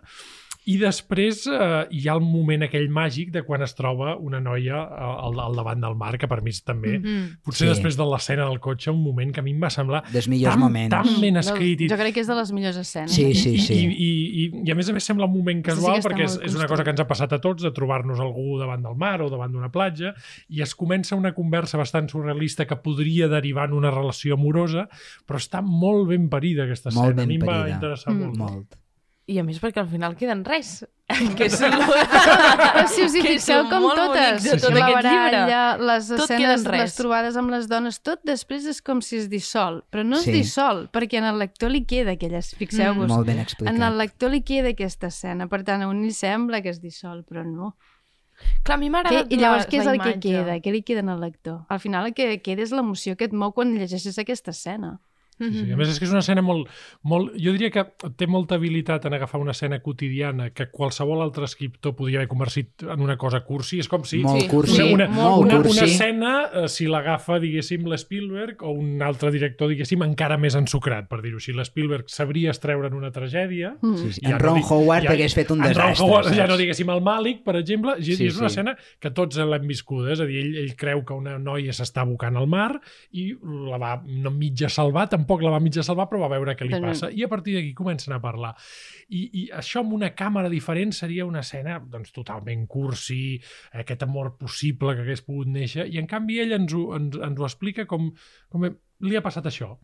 I després eh, hi ha el moment aquell màgic de quan es troba una noia al, al davant del mar, que per mi és també, Mhm. potser Sí. després de l'escena del cotxe, un moment que a mi em va semblar Dels millors tan, moments. tan ben escrit. i- Jo crec que és de les millors escenes. Sí, sí, sí. I, i, i, I a més a més sembla un moment Sí, sí casual que està perquè és, molt és una cosa que ens ha passat a tots de trobar-nos algú davant del mar o davant d'una platja i es comença una conversa bastant surrealista que podria derivar en una relació amorosa però està molt ben parida aquesta Molt escena. ben a mi em va parida. interessar Mm. molt. Molt. I a més perquè al final queden res. que és Però si us hi que fixeu com totes, de tot la aquest llibre. baralla, les Tot escenes, les trobades amb les dones, tot després és com si es dissol. Però no es Sí. dissol, perquè en el lector li queda aquella... Fixeu-vos, Molt ben en explicat. el lector li queda aquesta escena. Per tant, a un li sembla que es dissol, però no. Clar, a mi agradat I llavors, la, què és la el que imatge. queda? Què li queda al lector? Al final el que queda és l'emoció que et mou quan llegeixes aquesta escena. Sí, sí. A més, és que és una escena molt, molt... Jo diria que té molta habilitat en agafar una escena quotidiana que qualsevol altre escriptor podria haver convertit en una cosa cursi. És com si Molt Sí. cursi, una, una, molt una, cursi. una escena, eh, si l'agafa, diguéssim, l'Spielberg o un altre director, diguéssim, encara més ensucrat, per dir-ho així. L'Spielberg sabria estreure'n una tragèdia. Mm. Sí, sí. Ja En no Ron dic- Howard ja- hagués fet un en Ron desastre. Howard, ja no diguéssim el Màlic, per exemple, i, Sí, i és una sí. escena que tots l'hem viscuda, és a dir, ell, ell creu que una noia s'està abocant al mar i la va no mitja salvar, tampoc la va mitja salvar, però va veure què li passa. I a partir d'aquí comencen a parlar. I, I això amb una càmera diferent seria una escena doncs, totalment cursi, aquest amor possible que hagués pogut néixer, i en canvi ell ens ho, ens, ens ho explica com, com li ha passat això.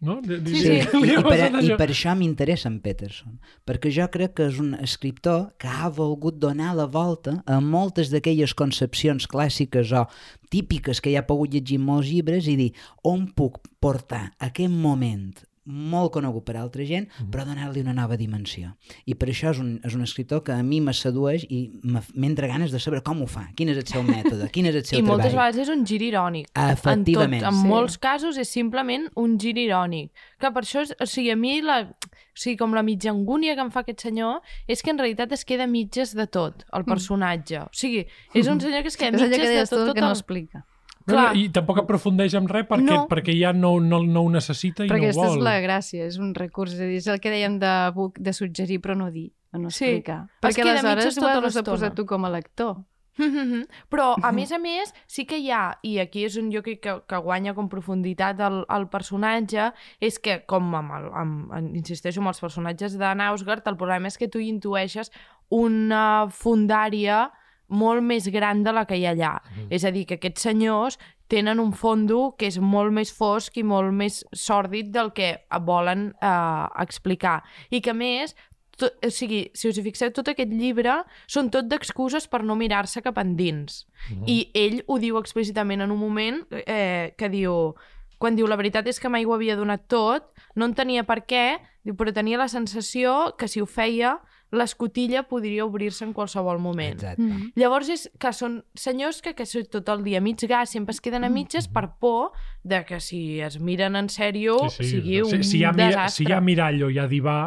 No? Li, li- Sí, Sí. I, li i, per, I per això m'interessa en Peterson, perquè jo crec que és un escriptor que ha volgut donar la volta a moltes d'aquelles concepcions clàssiques o típiques que ja ha pogut llegir molts llibres i dir on puc portar aquest moment molt conegut per altra gent, Mhm. però donar-li una nova dimensió. I per això és un, és un escriptor que a mi me sedueix i me- m'entra ganes de saber com ho fa, quin és el seu mètode, quin és el seu I moltes treball. vegades és un gir irònic. Efectivament. En, tot, en Sí. molts casos és simplement un gir irònic. Que per això, és, o sigui, a mi la, o sigui, com la mitja angúnia que em fa aquest senyor és que en realitat es queda mitges de tot, el personatge. O sigui, és un senyor que es queda És allò mitges que de deies tot, tu tot que no el... explica. No, Clar. I tampoc aprofundeix en res perquè, No. perquè ja no, no, no ho necessita i no ho aquesta vol. és la gràcia, és un recurs. És, a dir, és el que dèiem de Buc, de suggerir però no dir, o no Sí. explicar. Es Perquè queda aleshores tota has de posar tu com a lector. Mhm. Però, a més a més, sí que hi ha, i aquí és on jo crec que, que guanya com profunditat el, el personatge, és que, com amb, el, amb, insisteixo, amb els personatges de Nausgard, el problema és que tu intueixes una fundària molt més gran de la que hi ha allà. Mhm. És a dir, que aquests senyors tenen un fondo que és molt més fosc i molt més sòrdid del que volen eh, explicar. I que, més, tot, o sigui, si us hi fixeu, tot aquest llibre són tot d'excuses per no mirar-se cap endins. Mhm. I ell ho diu explícitament en un moment eh, que diu quan diu la veritat és que mai ho havia donat tot, no en tenia per què, diu, però tenia la sensació que si ho feia, l'escotilla podria obrir-se en qualsevol moment. Exacte. Mm. Llavors és que són senyors que, que són tot el dia a mig gas, sempre es queden a mitges per por de que si es miren en sèrio sigui un si, si, hi ha, mira, desastre. si hi ha mirall o hi ha divà,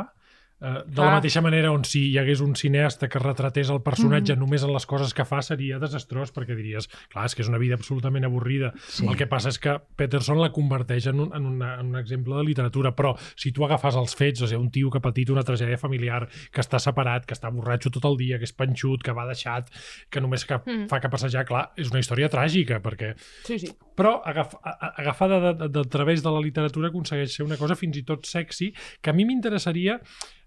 de la mateixa manera on si hi hagués un cineasta que retratés el personatge mm. només en les coses que fa seria desastrós perquè diries, clar, és que és una vida absolutament avorrida. Sí. El que passa és que Peterson la converteix en un, en, una, en un exemple de literatura, però si tu agafes els fets, o sigui, un tio que ha patit una tragèdia familiar, que està separat, que està borratxo tot el dia, que és panxut, que va deixat, que només que Mm. fa que passejar, clar, és una història tràgica, perquè Sí, sí. però agaf, a- a- agafada de, de, de, a través de la literatura aconsegueix ser una cosa fins i tot sexy, que a mi m'interessaria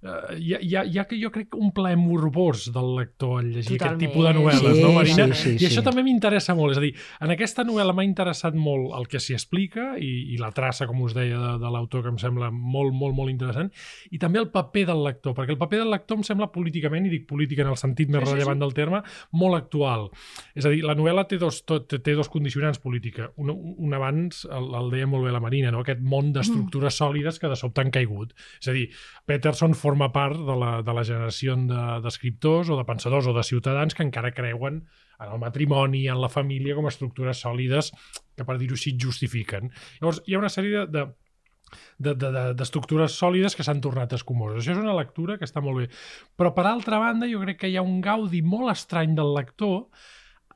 eh, hi, ha, hi, ha, hi ha que jo crec un plaer morbós del lector al llegir Totalment. aquest tipus de novel·les, Sí, no, Marina? sí, sí, I això sí. també m'interessa molt, és a dir, en aquesta novel·la m'ha interessat molt el que s'hi explica i, i la traça, com us deia, de, de l'autor, que em sembla molt, molt, molt interessant, i també el paper del lector, perquè el paper del lector em sembla políticament, i dic política en el sentit més Sí, sí, rellevant del terme, molt actual. És a dir, la novel·la té dos, tot, té dos condicionants política. Un, un abans el, el deia molt bé la Marina, no? aquest món d'estructures sòlides que de sobte han caigut. És a dir, Peterson forma part de la, de la generació de- d'escriptors o de pensadors o de ciutadans que encara creuen en el matrimoni, en la família, com a estructures sòlides que, per dir-ho així, justifiquen. Llavors, hi ha una sèrie de, de de- de- de- d'estructures sòlides que s'han tornat escumoses. Això és una lectura que està molt bé. Però, per altra banda, jo crec que hi ha un gaudi molt estrany del lector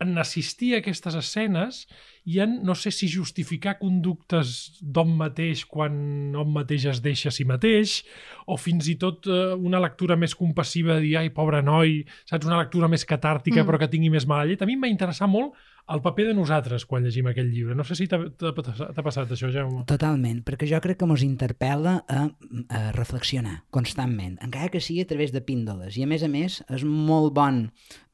en assistir a aquestes escenes i en, no sé si justificar conductes d'hom mateix quan hom mateix es deixa a si mateix, o fins i tot eh, una lectura més compassiva de dir, ai, pobre noi, saps? Una lectura més catàrtica Mm. però que tingui més mala llet. A mi em va interessar molt el paper de nosaltres quan llegim aquell llibre. No sé si t'ha passat això, Jaume. Totalment, perquè jo crec que ens interpel·la a, a reflexionar constantment, encara que sigui a través de píndoles. I a més a més és molt bon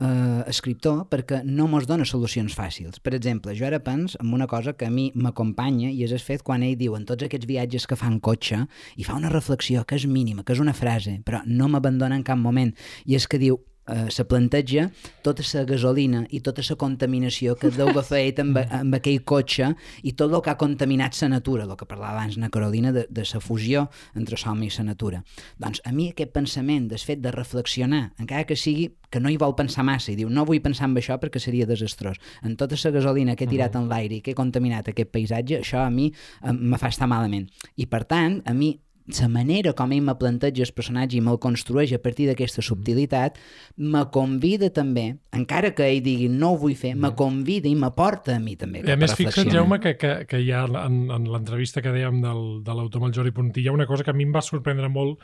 eh, escriptor perquè no mos dona solucions fàcils. Per exemple, jo ara penso en una cosa que a mi m'acompanya i és el fet quan ell diu en tots aquests viatges que fa en cotxe i fa una reflexió que és mínima, que és una frase, però no m'abandona en cap moment. I és que diu, eh, se planteja tota la gasolina i tota la contaminació que deu haver fet amb, amb aquell cotxe i tot el que ha contaminat la natura, el que parlava abans na Carolina de, de la fusió entre l'home i la natura. Doncs a mi aquest pensament, des fet de reflexionar, encara que sigui que no hi vol pensar massa i diu no vull pensar en això perquè seria desastrós. En tota la gasolina que he tirat en l'aire i que he contaminat aquest paisatge, això a mi eh, me fa estar malament. I per tant, a mi la manera com ell me planteja el personatge i me'l construeix a partir d'aquesta subtilitat me convida també, encara que ell digui no ho vull fer, me convida i m'aporta a mi també I a més, fixa't. Jaume, que, que, que hi ha en, en l'entrevista que dèiem del, de l'autor amb el Jordi Puntí, hi ha una cosa que a mi em va sorprendre molt,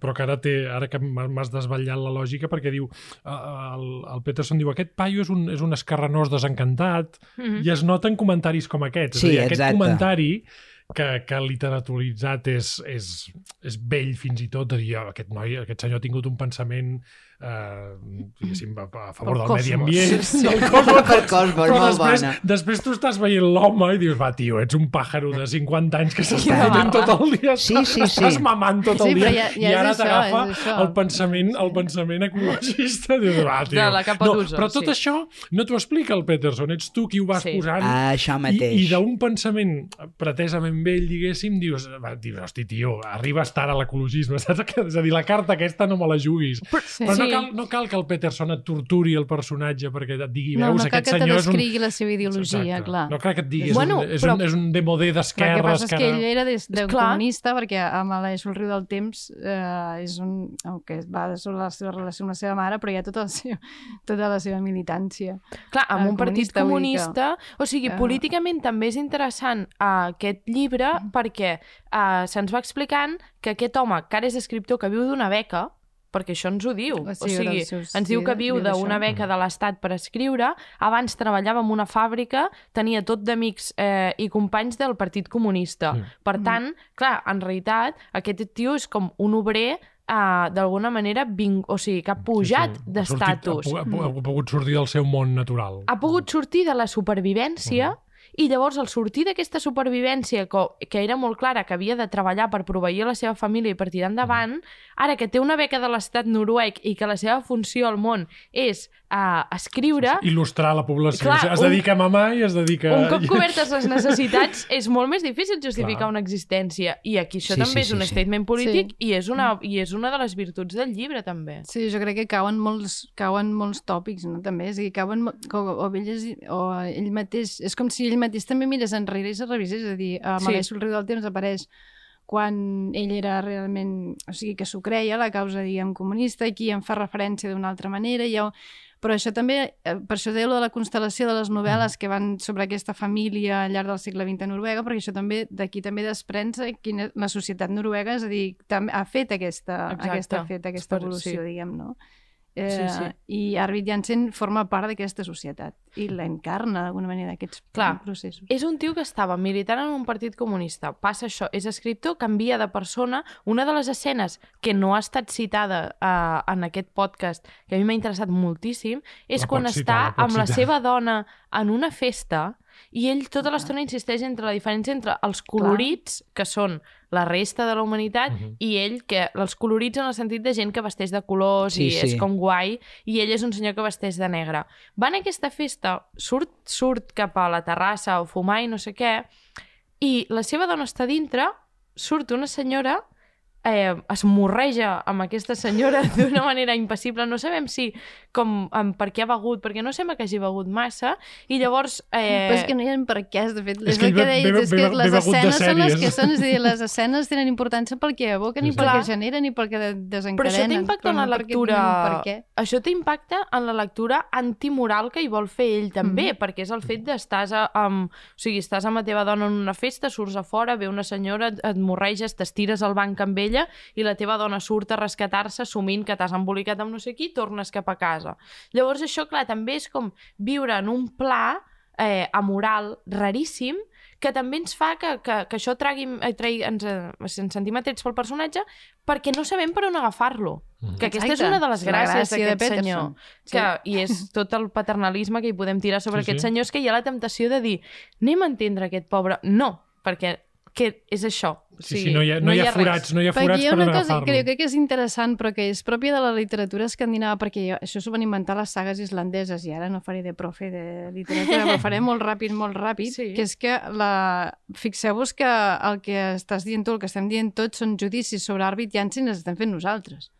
però que ara, té, ara que m'ha- m'has desvetllat la lògica, perquè diu, el, el Peterson diu, aquest paio és un, és un escarrenós desencantat, Mhm. i es noten comentaris com aquest. Sí, és a dir, aquest exacte. comentari que, que literaturitzat és, és, és vell fins i tot, de dir, "Oh, aquest noi, aquest senyor ha tingut un pensament eh, diguéssim, a, a favor del cosmos. medi ambient, Sí. del cosmos, Per cosmos, però després, bona. després tu estàs veient l'home i dius, va, tio, ets un pàjaro de 50 anys que s'està fotent barba. tot el dia, Sí, sí, estàs sí. mamant tot Sí, el però dia ja- ja i ara t'agafa el pensament, el pensament ecologista. Dius, va, tio. De la capa no, però tot sí. això no t'ho explica el Peterson, ets tu qui ho vas Sí. posant Ah, això i, mateix. i d'un pensament pretesament vell, diguéssim, dius, va, dius hosti, tio, arribes tard a l'ecologisme, saps? És a dir, la carta aquesta no me la juguis. Sí. Però no Sí. cal, no cal que el Peterson et torturi el personatge perquè et digui, No, veus, no cal aquest que te senyor és un... descrigui la seva ideologia, Exacte. clar. No cal que et digui, és, Bueno, un, és, però- un, és un demodé Clar, el que passa és que ara- ell era des, de comunista, perquè amb l'Eix el riu del temps eh, és un, que va sobre la seva relació amb la seva mare, però hi ha tota la seva, tota la seva militància. Clar, amb Ah, un partit comunista, que-. O sigui, Ah. políticament també és interessant uh, aquest llibre perquè uh, se'ns va explicant que aquest home, que ara és escriptor, que viu d'una beca, perquè això ens ho diu. O O sigui, sigui, dels seus- ens diu que viu d'una beca de l'Estat per escriure, abans treballava en una fàbrica, tenia tot d'amics eh, i companys del Partit Comunista. Mm. Per tant, clar, en realitat, aquest tio és com un obrer uh, d'alguna manera, ving... o sigui, que ha pujat Sí, sí. Ha d'estatus. Ha, pu- ha, ha pogut sortir del seu món natural. ha pogut sortir de la supervivència i llavors al sortir d'aquesta supervivència que, que era molt clara que havia de treballar per proveir la seva família i per tirar endavant, ara que té una beca de l'estat noruec i que la seva funció al món és uh, escriure, Il·lustrar la població. Clar, o sigui, es un- dedica a mamar i es dedica... un cop cobertes les necessitats és molt més difícil justificar Clar. una existència i aquí això Sí, també sí, és un sí, sí. statement polític Sí. i, és una, i és una de les virtuts del llibre també. Sí, jo crec que cauen molts, cauen molts tòpics, no? també. És a dir, cauen, o, o, elles, o ell mateix... És com si ell mateix també mirés enrere i se revisés. És a dir, a Sí. El riu del temps apareix quan ell era realment... O sigui, que s'ho creia, la causa, diguem, comunista, aquí en fa referència d'una altra manera, hi ha... Però això també, eh, per això deia de la constel·lació de les novel·les que van sobre aquesta família al llarg del segle XX a Noruega, perquè això també d'aquí també desprèn quina la societat noruega, és a dir, també ha fet aquesta, Exacte. aquesta, fet aquesta evolució, sí. diguem, no? Eh, Sí, sí. I Arvid Janssen forma part d'aquesta societat i l'encarna d'alguna manera d'aquests Clar. processos. És un tio que estava militant en un partit comunista. Passa això, és escriptor, canvia de persona. Una de les escenes que no ha estat citada uh, en aquest podcast, que a mi m'ha interessat moltíssim, és La quan pots està citar, la amb la citar. seva dona en una festa i ell tota l'estona insisteix entre la diferència entre els colorits, que són la resta de la humanitat, Mhm. i ell, que els colorits en el sentit de gent que vesteix de colors Sí, i sí. és com guai, i ell és un senyor que vesteix de negre. Va en aquesta festa, surt, surt cap a la terrassa a fumar i no sé què, i la seva dona està dintre, surt una senyora eh, es morreja amb aquesta senyora d'una manera impassible. No sabem si com, um, per què ha begut, perquè no sembla que hagi begut massa, i llavors... Eh, Però és que no hi ha per què, de fet. És És, que el que ve- deies, ve- és ve- que ve les escenes són les que són, és a dir, les escenes tenen importància pel que evoquen Sí, i sí. pel que generen i pel que de- Però desencadenen. això té impacte en la lectura... Això té impacte en la lectura antimoral que hi vol fer ell també, Mhm. perquè és el fet d'estàs a- amb... O sigui, estàs amb la teva dona en una festa, surts a fora, ve una senyora, et, et morreges, t'estires al banc amb ella i la teva dona surt a rescatar-se assumint que t'has embolicat amb no sé qui i tornes cap a casa. Llavors això, clar, també és com viure en un pla eh, amoral raríssim que també ens fa que, que, que això tragui, eh, tregui, ens, eh, ens sentim atrets pel personatge perquè no sabem per on agafar-lo. Mhm. Que aquesta és Exacte. una de les És gràcies d'aquest senyor. Sí. Que, I és tot el paternalisme que hi podem tirar sobre Sí, aquest sí. senyor, és que hi ha la temptació de dir anem a entendre aquest pobre... No, perquè que és això. O Sí, sí, sigui, no hi ha, no hi ha res. forats, no hi ha Perquè forats hi ha per una cosa agafar-lo. que jo crec que és interessant, però que és pròpia de la literatura escandinava, perquè jo, això s'ho van inventar les sagues islandeses, i ara no faré de profe de literatura, però faré molt ràpid, molt ràpid, Sí. que és que la... fixeu-vos que el que estàs dient tu, el que estem dient tots, són judicis sobre Arvid Janssen i els estem fent nosaltres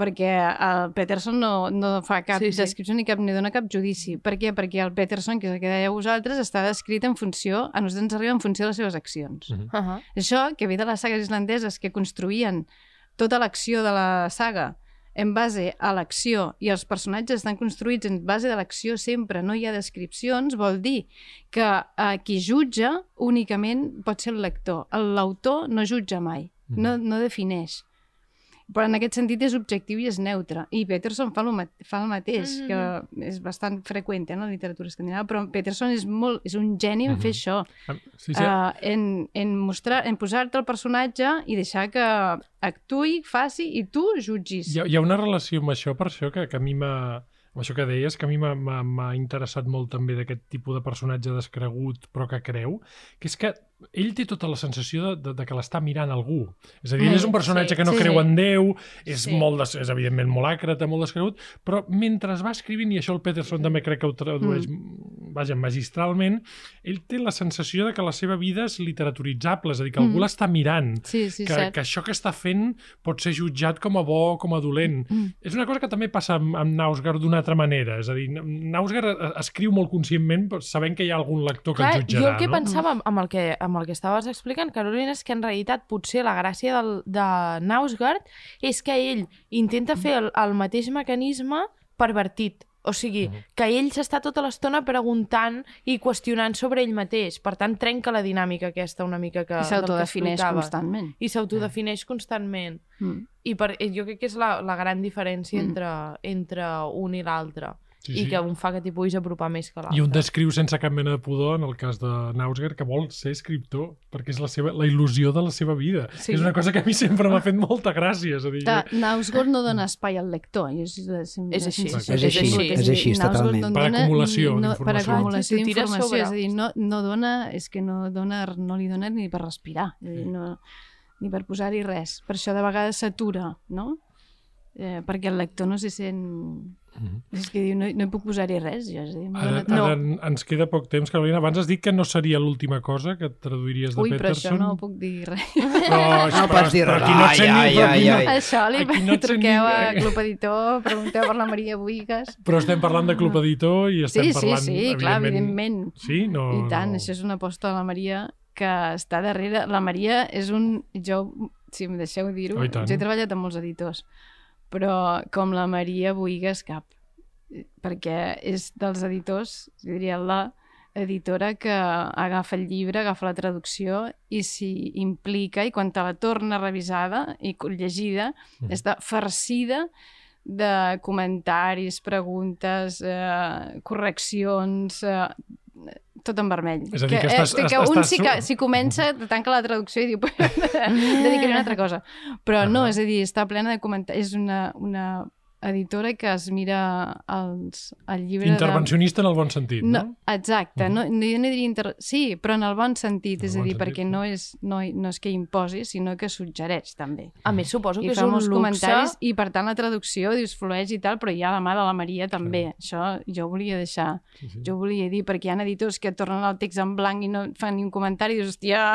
perquè el Peterson no, no fa cap Sí, sí, descripció ni, cap, ni dona cap judici. Per què? Perquè el Peterson, que és el que dèieu vosaltres, està descrit en funció, a nosaltres ens arriba en funció de les seves accions. Mhm. Uh -huh. Això, que ve de les sagues islandeses que construïen tota l'acció de la saga en base a l'acció i els personatges estan construïts en base de l'acció sempre, no hi ha descripcions, vol dir que eh, qui jutja únicament pot ser el lector. L'autor no jutja mai, no, no defineix. Però en aquest sentit és objectiu i és neutre. I Peterson fa, lo, fa el mateix, Mhm. que és bastant freqüent eh, en la literatura escandinava, però Peterson és, molt, és un geni en Mhm. fer això Sí, sí. uh, en, en, mostrar, en posar-te el personatge i deixar que actui, faci i tu jutgis. Hi ha, hi ha una relació amb això, per això, que, que a mi m'ha... amb això que deies, que a mi m'ha interessat molt també d'aquest tipus de personatge descregut però que creu, que és que ell té tota la sensació de, de, de que l'està mirant algú. És a dir, ell és un personatge sí, que no sí, creu sí. en Déu, és, Sí. molt des, és evidentment molt àcrata, molt descregut, però mentre es va escrivint, i això el Peterson també crec que ho tradueix, mm. vaja, magistralment, ell té la sensació de que la seva vida és literaturitzable, és a dir, que algú Mm. l'està mirant, Sí, sí, que, cert. que això que està fent pot ser jutjat com a bo com a dolent. Mm. És una cosa que també passa amb, amb Nausgard d'una altra manera. És a dir, Nausgard eh, escriu molt conscientment sabent que hi ha algun lector que Clar, el jutjarà. jo el que no? pensava amb- amb el que, amb el que estaves explicant, Carolina, és que en realitat potser la gràcia del, de Nausgard és que ell intenta fer el, el mateix mecanisme pervertit. O sigui, Mhm. que ell s'està tota l'estona preguntant i qüestionant sobre ell mateix. Per tant, trenca la dinàmica aquesta una mica que, I s'autodefineix constantment. I s'autodefineix constantment. Mm. I per, jo crec que és la, la gran diferència Mm. entre, entre un i l'altre. Sí, I sí. que un fa que t'hi puguis apropar més que l'altre. I un descriu sense cap mena de pudor, en el cas de Nausgard, que vol ser escriptor, perquè és la, seva, la il·lusió de la seva vida. Sí. És una cosa que a mi sempre m'ha fet molta gràcia. És a dir, Clar, Nausgård no dona espai al lector. i És, és, És així. És així, és així, Nausgård totalment. no Per dona acumulació no, Per d'informació. acumulació sí, tira d'informació. És a dir, no, no dona, és que no, dona, no li dona ni per respirar. És a dir, no, ni per posar-hi res. Per això de vegades s'atura, no? Eh, perquè el lector no se sent... Mhm. És que diu, no, no hi puc posar-hi res. Jo, és a dir, em Ara, dona ara ens queda poc temps, Carolina. Abans has dit que no seria l'última cosa que traduiries de Ui, però això Peterson. no puc dir res. Però, No pots dir res. aquí no et sent Ai, ai, aquí no- ai, ai. Això li Aquí no truqueu a. Club Editor, pregunteu per la Maria Buigas. Però estem parlant de Club Editor i estem Sí, sí, parlant... sí, clar, evidentment. Sí? No, I tant, no... això és una aposta de la Maria que està darrere. La Maria és un... Jo, si em deixeu dir-ho, Oh, jo he treballat amb molts editors, però com la Maria Boigues cap, perquè és dels editors, jo diria la editora que agafa el llibre, agafa la traducció i s'hi implica i quan te la torna revisada i llegida Mhm. està farcida de comentaris, preguntes, eh, correccions, eh, tot en vermell. És a dir, que eh, estàs- que estàs- un si, estàs- que, si comença, tanca la traducció i diu dedicaré a una altra cosa. Però no, és a dir, està plena de comentaris. És una, una editora que es mira els, el llibre Intervencionista en el bon sentit, de... no? No, exacte, no, no, jo no diria inter... sí, però en el bon sentit, En el és a bon dir, sentit, perquè sí. no és, no, no és que imposi, sinó que suggereix també. A més, suposo I que és un luxe... comentaris i per tant la traducció dius flueix i tal, però hi ha la mà de la Maria també. Això jo ho volia deixar, Sí, sí. jo ho volia dir perquè hi ha editors que tornen el text en blanc i no fan ni un comentari i dius, hòstia...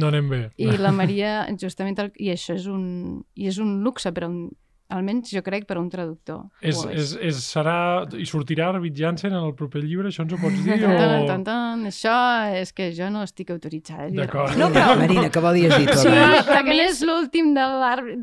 No anem bé. I la Maria, justament, el, i això és un, i és un luxe per a un, almenys jo crec per a un traductor. És, Ho és, és, serà... I sortirà Arvid Janssen en el proper llibre? Això ens ho pots dir? Tan, tan, O... tan, tan. Això és que jo no estic autoritzada. D'acord. No, però... Marina, que vol dir editor? Sí, eh? que no és l'últim de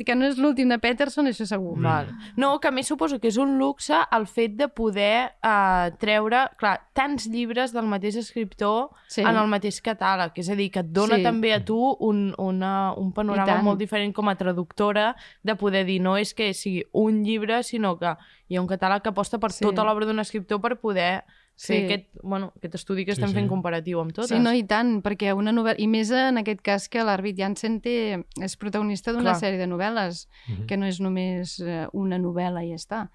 que no és l'últim de Peterson, això segur. Val. No, que a més suposo que és un luxe el fet de poder uh, treure, clar, tants llibres del mateix escriptor Sí. en el mateix catàleg. És a dir, que et dona Sí. també a tu un, una, un panorama molt diferent com a traductora de poder dir no és que sigui un llibre, sinó que hi ha un catàleg que aposta per Sí. tota l'obra d'un escriptor per poder fer Sí. aquest, bueno, aquest estudi que Sí, estem sí. fent comparatiu amb totes. Sí, no, i tant, perquè una novel·la... I més en aquest cas que l'Arvid Janssen té, és protagonista d'una sèrie de novel·les, Mhm. que no és només eh, una novel·la i ja està.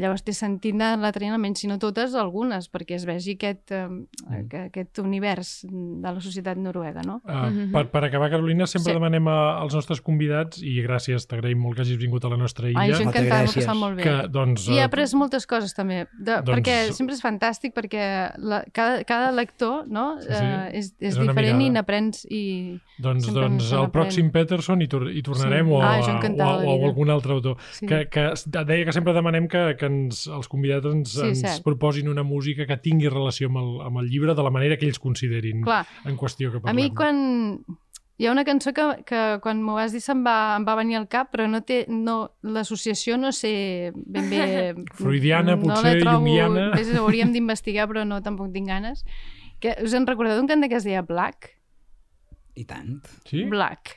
Llavors té sentit anar-la traient almenys, si no totes, algunes, perquè es vegi aquest, eh, Mm. que- aquest univers de la societat noruega, no? Uh, per, per acabar, Carolina, sempre Sí. demanem a, als nostres convidats, i gràcies, t'agraïm molt que hagis vingut a la nostra illa, Ai, jo encantada, m'ho passat molt bé. que, doncs, I he eh, après moltes coses també, de, Doncs- perquè sempre és fantàstic perquè la, cada, cada lector no, Sí, sí. eh, és, és, És diferent mirada. i n'aprens i... doncs, sempre doncs el pròxim Peterson hi, tor hi tornarem Sí. o, Ah, a, o, a, o a vida. algun altre autor. Sí. Que, que deia que sempre demanem que, que ens, els convidats ens, Sí, ens cert. proposin una música que tingui relació amb el, amb el llibre de la manera que ells considerin Clar, en qüestió que a parlem. mi quan... Hi ha una cançó que, que quan m'ho vas dir se'm va, em va venir al cap, però no té, no, l'associació no sé ben bé... Freudiana, no potser, trobo, junguiana. Ves, hauríem d'investigar, però no, tampoc tinc ganes. Que, us en recordeu d'un cant que es deia Black? I tant. Sí? Black.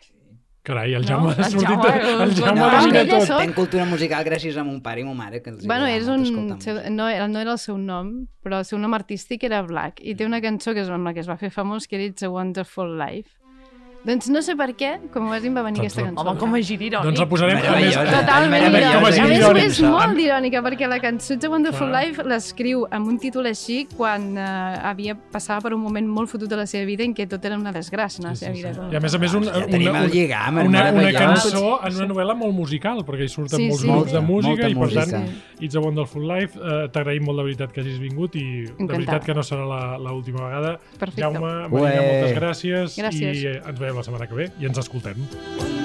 Carai, el No? Jaume ha El sortit... Jaume- el Jaume No, domina ella tot. Tenc cultura musical gràcies a mon pare i ma mare, que els Bueno, és un... Seu, no, era, no era el seu nom, però el seu nom artístic era Black. I té una cançó que és amb la que es va fer famós, que era It's a Wonderful Life. Doncs no sé per què, com ho vas dir, va venir Doncs aquesta cançó. Home, com a gir irònic. Doncs la posarem més... Meravellosa. Totalment. Com a més, irònic. és molt irònica, perquè la cançó It's a Wonderful. Life l'escriu amb un títol així quan eh, havia passava per un moment molt fotut de la seva vida en què tot era una desgràcia en la seva vida. I a més a més un, Ja una, una, és una, cançó en una novel·la molt musical, perquè hi surten Sí, molts sí. grups de música molta i per música. tant It's a Wonderful Life. Uh, T'agraïm molt de veritat que hagis vingut i de veritat que no serà la- l'última vegada. Perfecte. Jaume, Marina, moltes gràcies, Gràcies. i eh, ens veiem la setmana que ve i ens escoltem.